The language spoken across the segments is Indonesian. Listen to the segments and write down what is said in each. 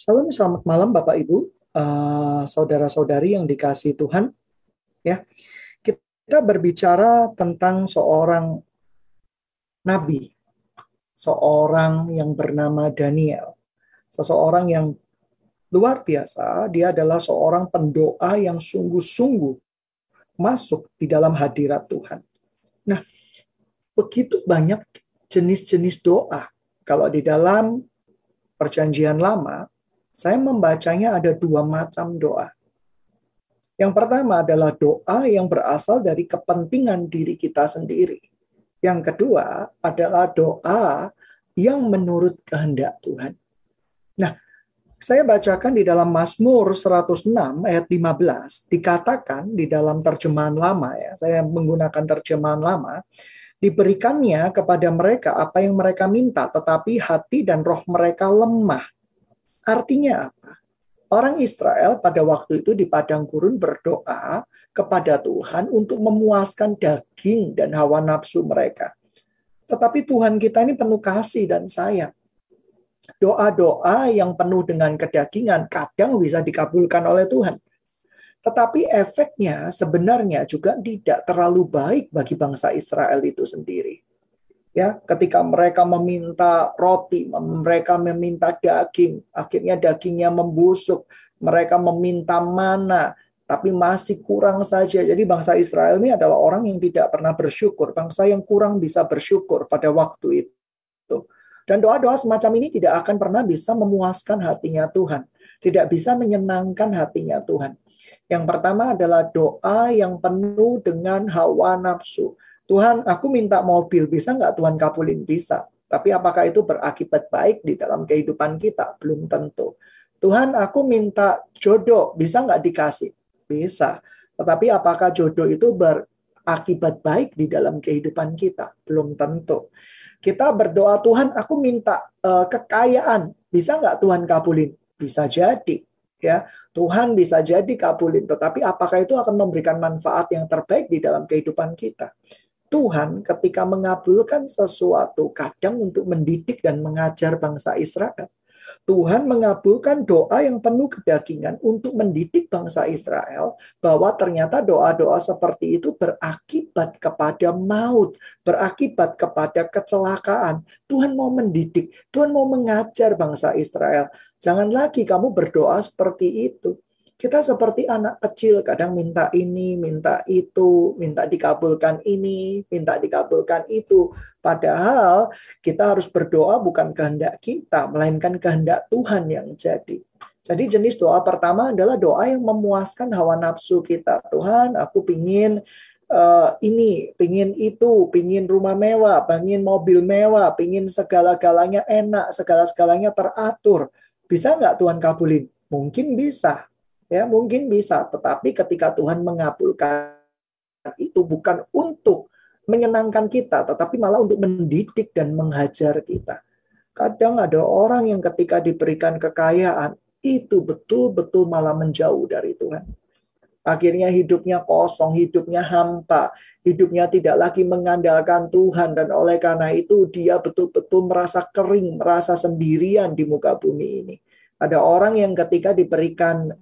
Salam selamat malam Bapak Ibu, uh, saudara-saudari yang dikasih Tuhan. Ya, kita berbicara tentang seorang nabi, seorang yang bernama Daniel, seseorang yang luar biasa. Dia adalah seorang pendoa yang sungguh-sungguh masuk di dalam hadirat Tuhan. Nah, begitu banyak jenis-jenis doa. Kalau di dalam perjanjian lama, saya membacanya ada dua macam doa. Yang pertama adalah doa yang berasal dari kepentingan diri kita sendiri. Yang kedua adalah doa yang menurut kehendak Tuhan. Nah, saya bacakan di dalam Mazmur 106 ayat 15 dikatakan di dalam terjemahan lama ya. Saya menggunakan terjemahan lama diberikannya kepada mereka apa yang mereka minta tetapi hati dan roh mereka lemah Artinya apa? Orang Israel pada waktu itu di padang gurun berdoa kepada Tuhan untuk memuaskan daging dan hawa nafsu mereka. Tetapi Tuhan kita ini penuh kasih dan sayang. Doa-doa yang penuh dengan kedagingan kadang bisa dikabulkan oleh Tuhan. Tetapi efeknya sebenarnya juga tidak terlalu baik bagi bangsa Israel itu sendiri ya ketika mereka meminta roti mereka meminta daging akhirnya dagingnya membusuk. Mereka meminta mana tapi masih kurang saja. Jadi bangsa Israel ini adalah orang yang tidak pernah bersyukur bangsa yang kurang bisa bersyukur pada waktu itu. Dan doa-doa semacam ini tidak akan pernah bisa memuaskan hatinya Tuhan tidak bisa menyenangkan hatinya Tuhan. Yang pertama adalah doa yang penuh dengan hawa nafsu Tuhan, aku minta mobil, bisa nggak Tuhan kabulin? Bisa. Tapi apakah itu berakibat baik di dalam kehidupan kita? Belum tentu. Tuhan, aku minta jodoh, bisa nggak dikasih? Bisa. Tetapi apakah jodoh itu berakibat baik di dalam kehidupan kita? Belum tentu. Kita berdoa, Tuhan, aku minta uh, kekayaan, bisa nggak Tuhan kabulin? Bisa jadi ya Tuhan bisa jadi kabulin tetapi apakah itu akan memberikan manfaat yang terbaik di dalam kehidupan kita Tuhan ketika mengabulkan sesuatu kadang untuk mendidik dan mengajar bangsa Israel. Tuhan mengabulkan doa yang penuh kedagingan untuk mendidik bangsa Israel bahwa ternyata doa-doa seperti itu berakibat kepada maut, berakibat kepada kecelakaan. Tuhan mau mendidik, Tuhan mau mengajar bangsa Israel. Jangan lagi kamu berdoa seperti itu. Kita seperti anak kecil, kadang minta ini, minta itu, minta dikabulkan ini, minta dikabulkan itu. Padahal kita harus berdoa bukan kehendak kita, melainkan kehendak Tuhan yang jadi. Jadi jenis doa pertama adalah doa yang memuaskan hawa nafsu kita. Tuhan, aku pingin uh, ini, pingin itu, pingin rumah mewah, pingin mobil mewah, pingin segala-galanya enak, segala-galanya teratur. Bisa nggak Tuhan kabulin? Mungkin bisa, Ya, mungkin bisa, tetapi ketika Tuhan mengabulkan itu bukan untuk menyenangkan kita, tetapi malah untuk mendidik dan menghajar kita. Kadang ada orang yang ketika diberikan kekayaan, itu betul-betul malah menjauh dari Tuhan. Akhirnya hidupnya kosong, hidupnya hampa, hidupnya tidak lagi mengandalkan Tuhan dan oleh karena itu dia betul-betul merasa kering, merasa sendirian di muka bumi ini. Ada orang yang ketika diberikan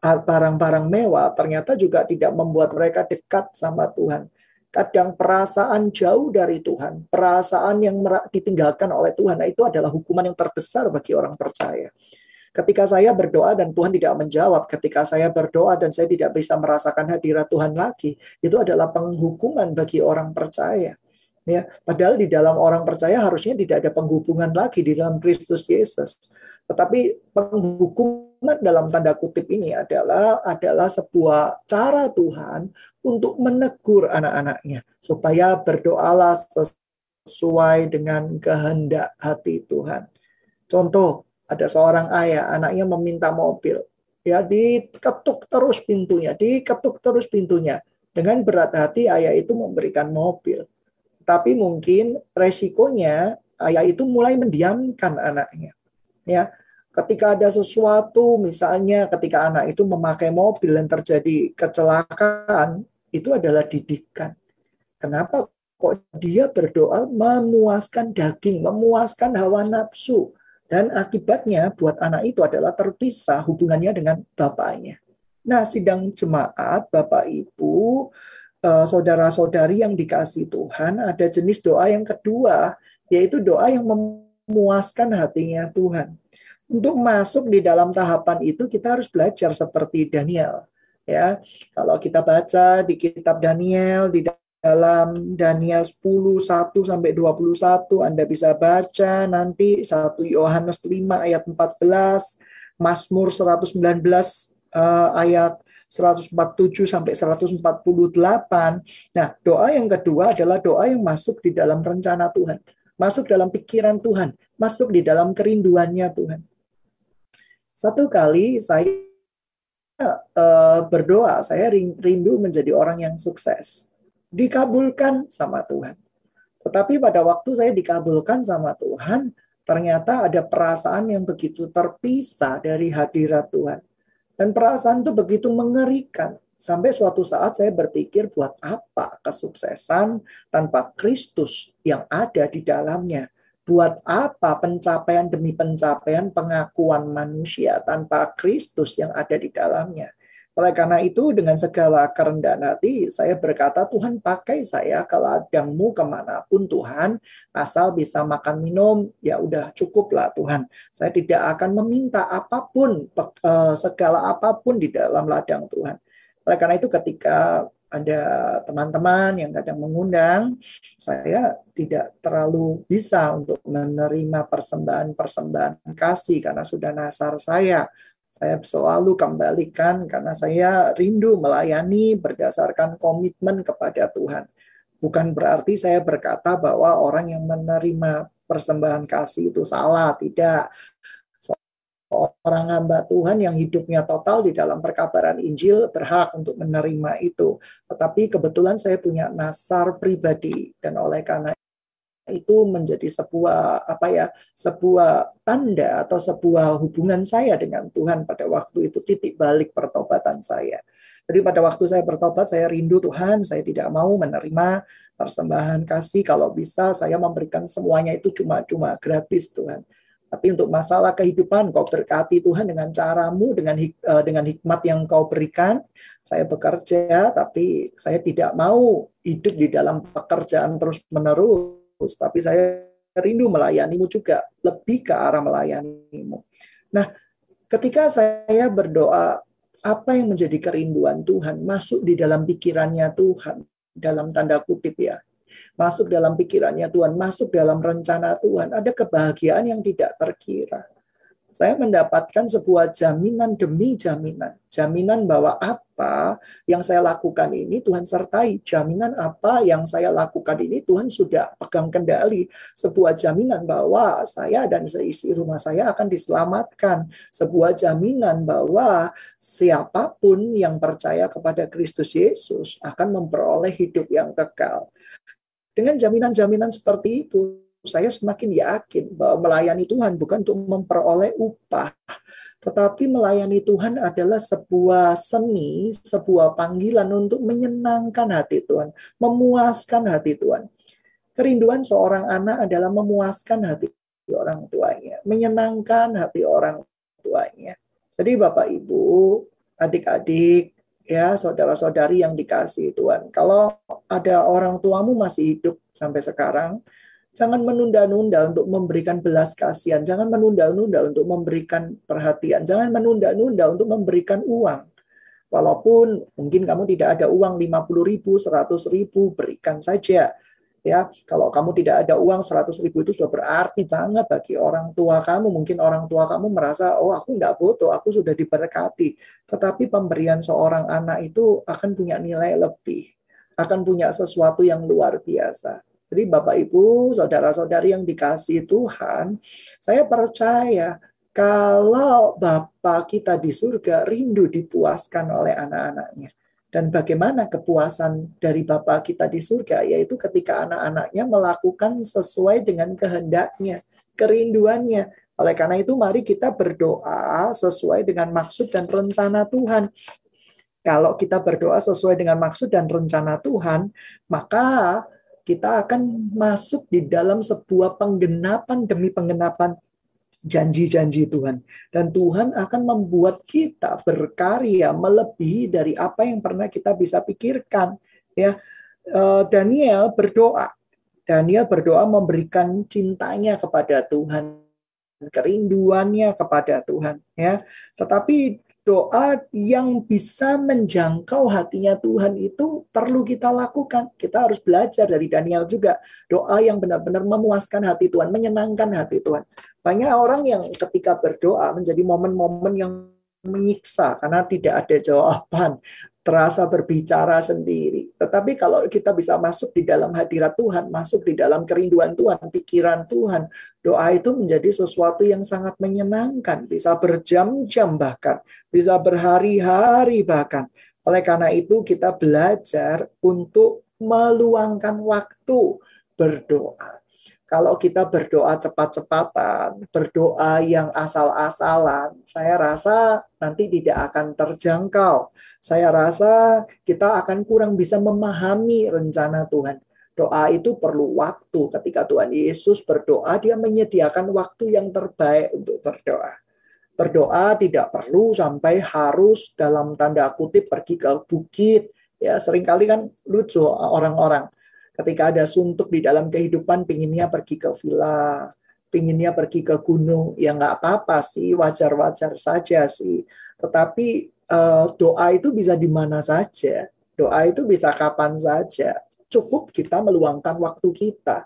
barang-barang uh, mewah ternyata juga tidak membuat mereka dekat sama Tuhan. Kadang perasaan jauh dari Tuhan, perasaan yang ditinggalkan oleh Tuhan, nah itu adalah hukuman yang terbesar bagi orang percaya. Ketika saya berdoa dan Tuhan tidak menjawab, ketika saya berdoa dan saya tidak bisa merasakan hadirat Tuhan lagi, itu adalah penghukuman bagi orang percaya. Ya, padahal di dalam orang percaya harusnya tidak ada penghubungan lagi di dalam Kristus Yesus. Tetapi penghukuman dalam tanda kutip ini adalah adalah sebuah cara Tuhan untuk menegur anak-anaknya supaya berdoalah sesuai dengan kehendak hati Tuhan. Contoh, ada seorang ayah, anaknya meminta mobil. Ya, diketuk terus pintunya, diketuk terus pintunya. Dengan berat hati ayah itu memberikan mobil. Tapi mungkin resikonya ayah itu mulai mendiamkan anaknya ya ketika ada sesuatu misalnya ketika anak itu memakai mobil dan terjadi kecelakaan itu adalah didikan kenapa kok dia berdoa memuaskan daging memuaskan hawa nafsu Dan akibatnya buat anak itu adalah terpisah hubungannya dengan bapaknya. Nah, sidang jemaat, Bapak Ibu, eh, saudara-saudari yang dikasih Tuhan, ada jenis doa yang kedua, yaitu doa yang memuaskan hatinya Tuhan. Untuk masuk di dalam tahapan itu kita harus belajar seperti Daniel. Ya, kalau kita baca di kitab Daniel di dalam Daniel 10 1 sampai 21 Anda bisa baca nanti 1 Yohanes 5 ayat 14, Mazmur 119 uh, ayat 147 sampai 148. Nah, doa yang kedua adalah doa yang masuk di dalam rencana Tuhan, masuk dalam pikiran Tuhan, masuk di dalam kerinduannya Tuhan. Satu kali saya uh, berdoa, saya rindu menjadi orang yang sukses. Dikabulkan sama Tuhan. Tetapi pada waktu saya dikabulkan sama Tuhan, ternyata ada perasaan yang begitu terpisah dari hadirat Tuhan. Dan perasaan itu begitu mengerikan. Sampai suatu saat saya berpikir buat apa kesuksesan tanpa Kristus yang ada di dalamnya. Buat apa pencapaian demi pencapaian pengakuan manusia tanpa Kristus yang ada di dalamnya? Oleh karena itu, dengan segala kerendahan hati, saya berkata, Tuhan pakai saya ke ladangmu ke mana pun Tuhan, asal bisa makan minum, ya udah cukuplah Tuhan. Saya tidak akan meminta apa pun, eh, segala apa pun di dalam ladang Tuhan. Oleh karena itu ketika ada teman-teman yang kadang mengundang, saya tidak terlalu bisa untuk menerima persembahan-persembahan kasih karena sudah nasar saya. Saya selalu kembalikan karena saya rindu melayani berdasarkan komitmen kepada Tuhan. Bukan berarti saya berkata bahwa orang yang menerima persembahan kasih itu salah, tidak orang hamba Tuhan yang hidupnya total di dalam perkabaran Injil berhak untuk menerima itu. Tetapi kebetulan saya punya nasar pribadi dan oleh karena itu menjadi sebuah apa ya sebuah tanda atau sebuah hubungan saya dengan Tuhan pada waktu itu titik balik pertobatan saya. Jadi pada waktu saya bertobat saya rindu Tuhan, saya tidak mau menerima persembahan kasih kalau bisa saya memberikan semuanya itu cuma-cuma gratis Tuhan. Tapi untuk masalah kehidupan, kau berkati Tuhan dengan caramu, dengan hik, uh, dengan hikmat yang kau berikan. Saya bekerja, tapi saya tidak mau hidup di dalam pekerjaan terus-menerus. Tapi saya rindu melayanimu juga, lebih ke arah melayanimu. Nah, ketika saya berdoa, apa yang menjadi kerinduan Tuhan masuk di dalam pikirannya Tuhan, dalam tanda kutip ya, masuk dalam pikirannya Tuhan, masuk dalam rencana Tuhan, ada kebahagiaan yang tidak terkira. Saya mendapatkan sebuah jaminan demi jaminan. Jaminan bahwa apa yang saya lakukan ini Tuhan sertai. Jaminan apa yang saya lakukan ini Tuhan sudah pegang kendali. Sebuah jaminan bahwa saya dan seisi rumah saya akan diselamatkan. Sebuah jaminan bahwa siapa pun yang percaya kepada Kristus Yesus akan memperoleh hidup yang kekal. Dengan jaminan-jaminan seperti itu, saya semakin yakin bahwa melayani Tuhan bukan untuk memperoleh upah, tetapi melayani Tuhan adalah sebuah seni, sebuah panggilan untuk menyenangkan hati Tuhan, memuaskan hati Tuhan. Kerinduan seorang anak adalah memuaskan hati orang tuanya, menyenangkan hati orang tuanya. Jadi Bapak Ibu, adik-adik, ya saudara-saudari yang dikasih Tuhan. Kalau ada orang tuamu masih hidup sampai sekarang, jangan menunda-nunda untuk memberikan belas kasihan, jangan menunda-nunda untuk memberikan perhatian, jangan menunda-nunda untuk memberikan uang. Walaupun mungkin kamu tidak ada uang 50 ribu, 100 ribu, berikan saja ya. Kalau kamu tidak ada uang 100 ribu itu sudah berarti banget bagi orang tua kamu. Mungkin orang tua kamu merasa oh aku tidak butuh aku sudah diberkati. Tetapi pemberian seorang anak itu akan punya nilai lebih akan punya sesuatu yang luar biasa. Jadi Bapak Ibu saudara-saudari yang dikasih Tuhan saya percaya kalau Bapak kita di surga rindu dipuaskan oleh anak-anaknya dan bagaimana kepuasan dari Bapa kita di surga, yaitu ketika anak-anaknya melakukan sesuai dengan kehendaknya, kerinduannya. Oleh karena itu, mari kita berdoa sesuai dengan maksud dan rencana Tuhan. Kalau kita berdoa sesuai dengan maksud dan rencana Tuhan, maka kita akan masuk di dalam sebuah penggenapan demi penggenapan janji-janji Tuhan. Dan Tuhan akan membuat kita berkarya melebihi dari apa yang pernah kita bisa pikirkan. Ya, eh, Daniel berdoa. Daniel berdoa memberikan cintanya kepada Tuhan, kerinduannya kepada Tuhan. Ya, tetapi doa yang bisa menjangkau hatinya Tuhan itu perlu kita lakukan. Kita harus belajar dari Daniel juga. Doa yang benar-benar memuaskan hati Tuhan, menyenangkan hati Tuhan. Banyak orang yang ketika berdoa menjadi momen-momen yang menyiksa karena tidak ada jawaban terasa berbicara sendiri. Tetapi kalau kita bisa masuk di dalam hadirat Tuhan, masuk di dalam kerinduan Tuhan, pikiran Tuhan, doa itu menjadi sesuatu yang sangat menyenangkan, bisa berjam-jam bahkan, bisa berhari-hari bahkan. Oleh karena itu kita belajar untuk meluangkan waktu berdoa. Kalau kita berdoa cepat-cepatan, berdoa yang asal-asalan, saya rasa nanti tidak akan terjangkau. Saya rasa kita akan kurang bisa memahami rencana Tuhan. Doa itu perlu waktu. Ketika Tuhan Yesus berdoa, dia menyediakan waktu yang terbaik untuk berdoa. Berdoa tidak perlu sampai harus dalam tanda kutip pergi ke bukit. Ya, sering kali kan lucu orang-orang Ketika ada suntuk di dalam kehidupan, pinginnya pergi ke villa, pinginnya pergi ke gunung. Ya nggak apa-apa sih, wajar-wajar saja sih. Tetapi uh, doa itu bisa di mana saja. Doa itu bisa kapan saja. Cukup kita meluangkan waktu kita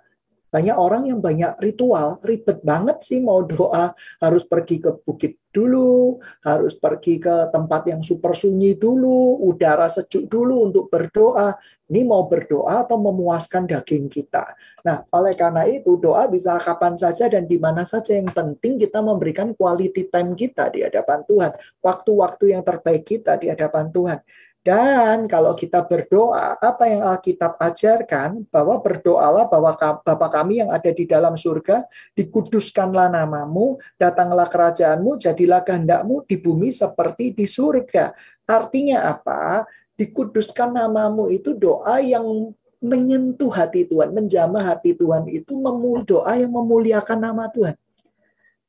banyak orang yang banyak ritual, ribet banget sih mau doa, harus pergi ke bukit dulu, harus pergi ke tempat yang super sunyi dulu, udara sejuk dulu untuk berdoa. Ini mau berdoa atau memuaskan daging kita. Nah, oleh karena itu doa bisa kapan saja dan di mana saja. Yang penting kita memberikan quality time kita di hadapan Tuhan. Waktu-waktu yang terbaik kita di hadapan Tuhan. Dan kalau kita berdoa, apa yang Alkitab ajarkan bahwa berdoalah bahwa Bapa kami yang ada di dalam surga, dikuduskanlah namamu, datanglah kerajaanmu, jadilah kehendakmu di bumi seperti di surga. Artinya apa? Dikuduskan namamu itu doa yang menyentuh hati Tuhan, menjamah hati Tuhan itu doa yang memuliakan nama Tuhan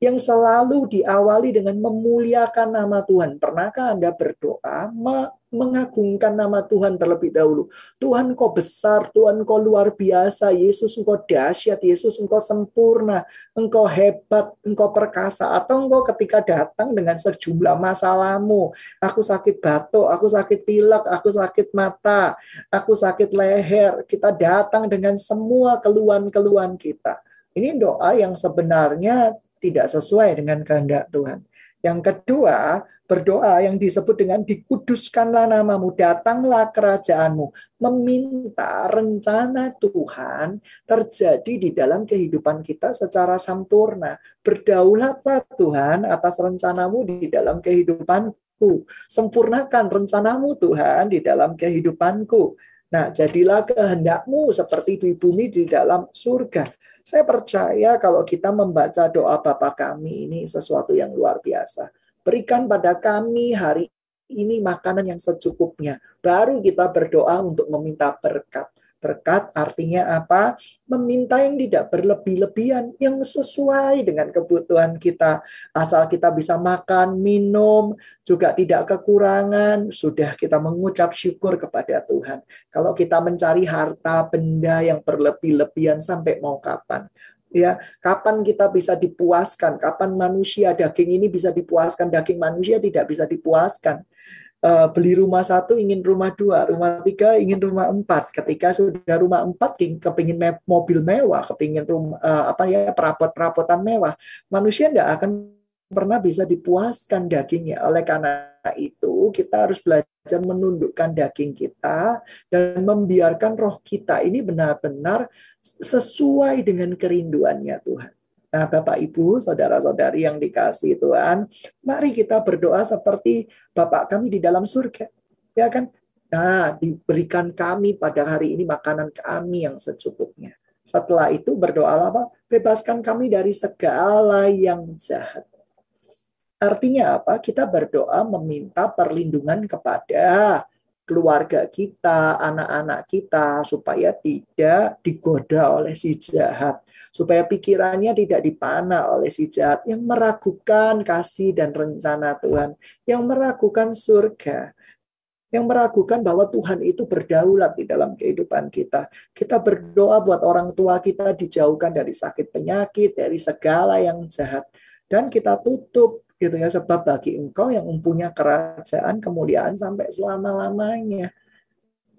yang selalu diawali dengan memuliakan nama Tuhan. Pernahkah Anda berdoa mengagungkan nama Tuhan terlebih dahulu? Tuhan kau besar, Tuhan kau luar biasa, Yesus engkau dahsyat, Yesus engkau sempurna, engkau hebat, engkau perkasa. Atau engkau ketika datang dengan sejumlah masalahmu, aku sakit batuk, aku sakit pilek, aku sakit mata, aku sakit leher, kita datang dengan semua keluhan-keluhan kita. Ini doa yang sebenarnya tidak sesuai dengan kehendak Tuhan. Yang kedua, berdoa yang disebut dengan dikuduskanlah namamu, datanglah kerajaanmu, meminta rencana Tuhan terjadi di dalam kehidupan kita secara sempurna. Berdaulatlah Tuhan atas rencanamu di dalam kehidupanku. Sempurnakan rencanamu Tuhan di dalam kehidupanku. Nah, jadilah kehendakmu seperti di bumi di dalam surga. Saya percaya kalau kita membaca doa Bapa kami ini sesuatu yang luar biasa. Berikan pada kami hari ini makanan yang secukupnya. Baru kita berdoa untuk meminta berkat. Berkat artinya apa? Meminta yang tidak berlebih-lebihan, yang sesuai dengan kebutuhan kita. Asal kita bisa makan, minum, juga tidak kekurangan, sudah kita mengucap syukur kepada Tuhan. Kalau kita mencari harta, benda yang berlebih-lebihan sampai mau kapan? ya kapan kita bisa dipuaskan kapan manusia daging ini bisa dipuaskan daging manusia tidak bisa dipuaskan uh, beli rumah satu ingin rumah dua, rumah tiga ingin rumah empat. Ketika sudah rumah empat kepingin me mobil mewah, kepingin rumah uh, apa ya perabot-perabotan mewah, manusia tidak akan pernah bisa dipuaskan dagingnya. Oleh karena itu kita harus belajar menundukkan daging kita dan membiarkan roh kita ini benar-benar sesuai dengan kerinduannya Tuhan. Nah, Bapak Ibu, saudara-saudari yang dikasih Tuhan, mari kita berdoa seperti Bapak kami di dalam surga. Ya kan? Nah, diberikan kami pada hari ini makanan kami yang secukupnya. Setelah itu berdoa apa? Bebaskan kami dari segala yang jahat. Artinya apa? Kita berdoa meminta perlindungan kepada keluarga kita, anak-anak kita supaya tidak digoda oleh si jahat supaya pikirannya tidak dipana oleh si jahat yang meragukan kasih dan rencana Tuhan, yang meragukan surga, yang meragukan bahwa Tuhan itu berdaulat di dalam kehidupan kita. Kita berdoa buat orang tua kita dijauhkan dari sakit penyakit, dari segala yang jahat. Dan kita tutup gitu ya sebab bagi engkau yang mempunyai kerajaan kemuliaan sampai selama-lamanya.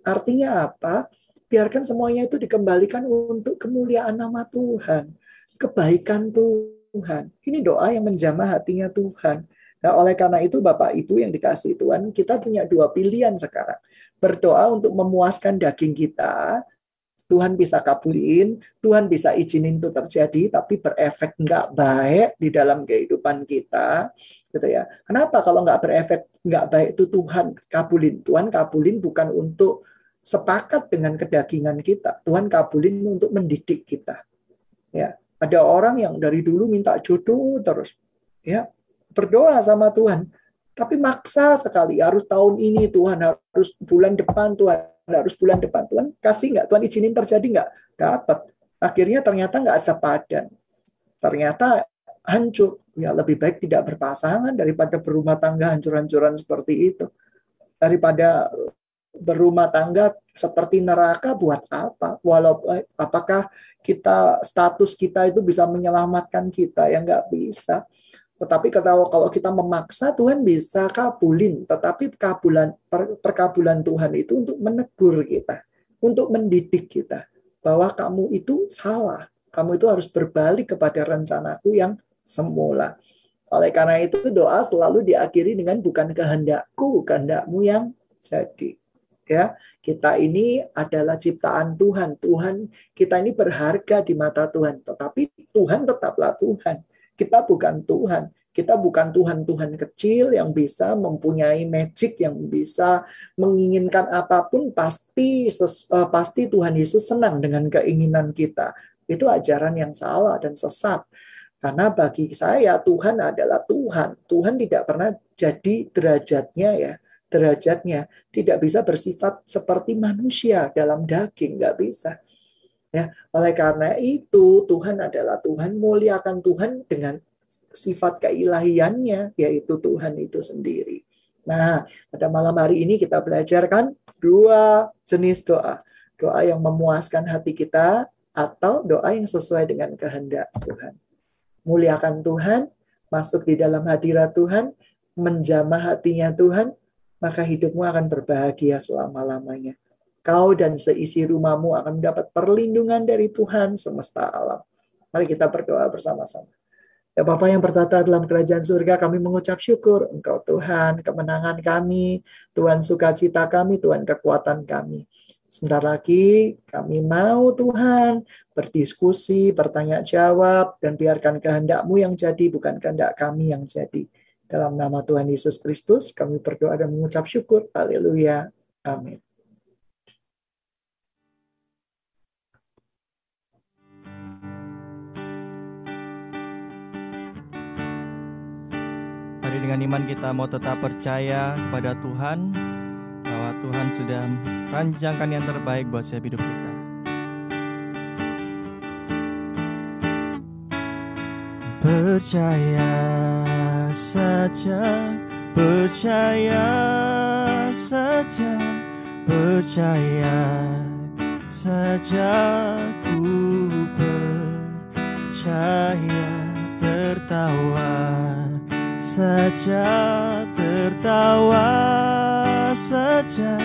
Artinya apa? Biarkan semuanya itu dikembalikan untuk kemuliaan nama Tuhan, kebaikan Tuhan. Ini doa yang menjamah hatinya Tuhan. Nah, oleh karena itu Bapak Ibu yang dikasih Tuhan, kita punya dua pilihan sekarang. Berdoa untuk memuaskan daging kita, Tuhan bisa kabulin, Tuhan bisa izinin itu terjadi, tapi berefek nggak baik di dalam kehidupan kita, gitu ya. Kenapa kalau nggak berefek nggak baik itu Tuhan kabulin? Tuhan kabulin bukan untuk sepakat dengan kedagingan kita, Tuhan kabulin untuk mendidik kita. Ya, ada orang yang dari dulu minta jodoh terus, ya berdoa sama Tuhan. Tapi maksa sekali, harus tahun ini Tuhan, harus bulan depan Tuhan, harus bulan depan Tuhan. Kasih nggak? Tuhan izinin terjadi nggak? Dapat. Akhirnya ternyata nggak sepadan. Ternyata hancur. Ya lebih baik tidak berpasangan daripada berumah tangga hancur-hancuran seperti itu. Daripada berumah tangga seperti neraka buat apa? Walau eh, apakah kita status kita itu bisa menyelamatkan kita? Ya nggak bisa. Tetapi kalau kalau kita memaksa Tuhan bisa kabulin, tetapi kabulan per, perkabulan Tuhan itu untuk menegur kita, untuk mendidik kita bahwa kamu itu salah. Kamu itu harus berbalik kepada rencanaku yang semula. Oleh karena itu doa selalu diakhiri dengan bukan kehendakku, kehendakmu yang jadi. Ya, kita ini adalah ciptaan Tuhan. Tuhan kita ini berharga di mata Tuhan, tetapi Tuhan tetaplah Tuhan. Kita bukan Tuhan. Kita bukan Tuhan-Tuhan kecil yang bisa mempunyai magic, yang bisa menginginkan apa pun, pasti uh, pasti Tuhan Yesus senang dengan keinginan kita. Itu ajaran yang salah dan sesat. Karena bagi saya Tuhan adalah Tuhan. Tuhan tidak pernah jadi derajatnya ya. Derajatnya tidak bisa bersifat seperti manusia dalam daging, nggak bisa. Ya, oleh karena itu Tuhan adalah Tuhan, muliakan Tuhan dengan sifat keilahiannya, yaitu Tuhan itu sendiri. Nah, pada malam hari ini kita belajarkan dua jenis doa. Doa yang memuaskan hati kita atau doa yang sesuai dengan kehendak Tuhan. Muliakan Tuhan, masuk di dalam hadirat Tuhan, menjamah hatinya Tuhan, maka hidupmu akan berbahagia selama-lamanya kau dan seisi rumahmu akan mendapat perlindungan dari Tuhan semesta alam. Mari kita berdoa bersama-sama. Ya Bapak yang bertata dalam kerajaan surga, kami mengucap syukur Engkau Tuhan, kemenangan kami, Tuhan sukacita kami, Tuhan kekuatan kami. Sebentar lagi kami mau Tuhan berdiskusi, bertanya jawab, dan biarkan kehendakmu yang jadi, bukan kehendak kami yang jadi. Dalam nama Tuhan Yesus Kristus, kami berdoa dan mengucap syukur. Haleluya. Amin. Mari dengan iman kita mau tetap percaya kepada Tuhan bahwa Tuhan sudah rancangkan yang terbaik buat setiap hidup kita. Percaya saja, percaya saja, percaya saja ku percaya tertawa saja tertawa saja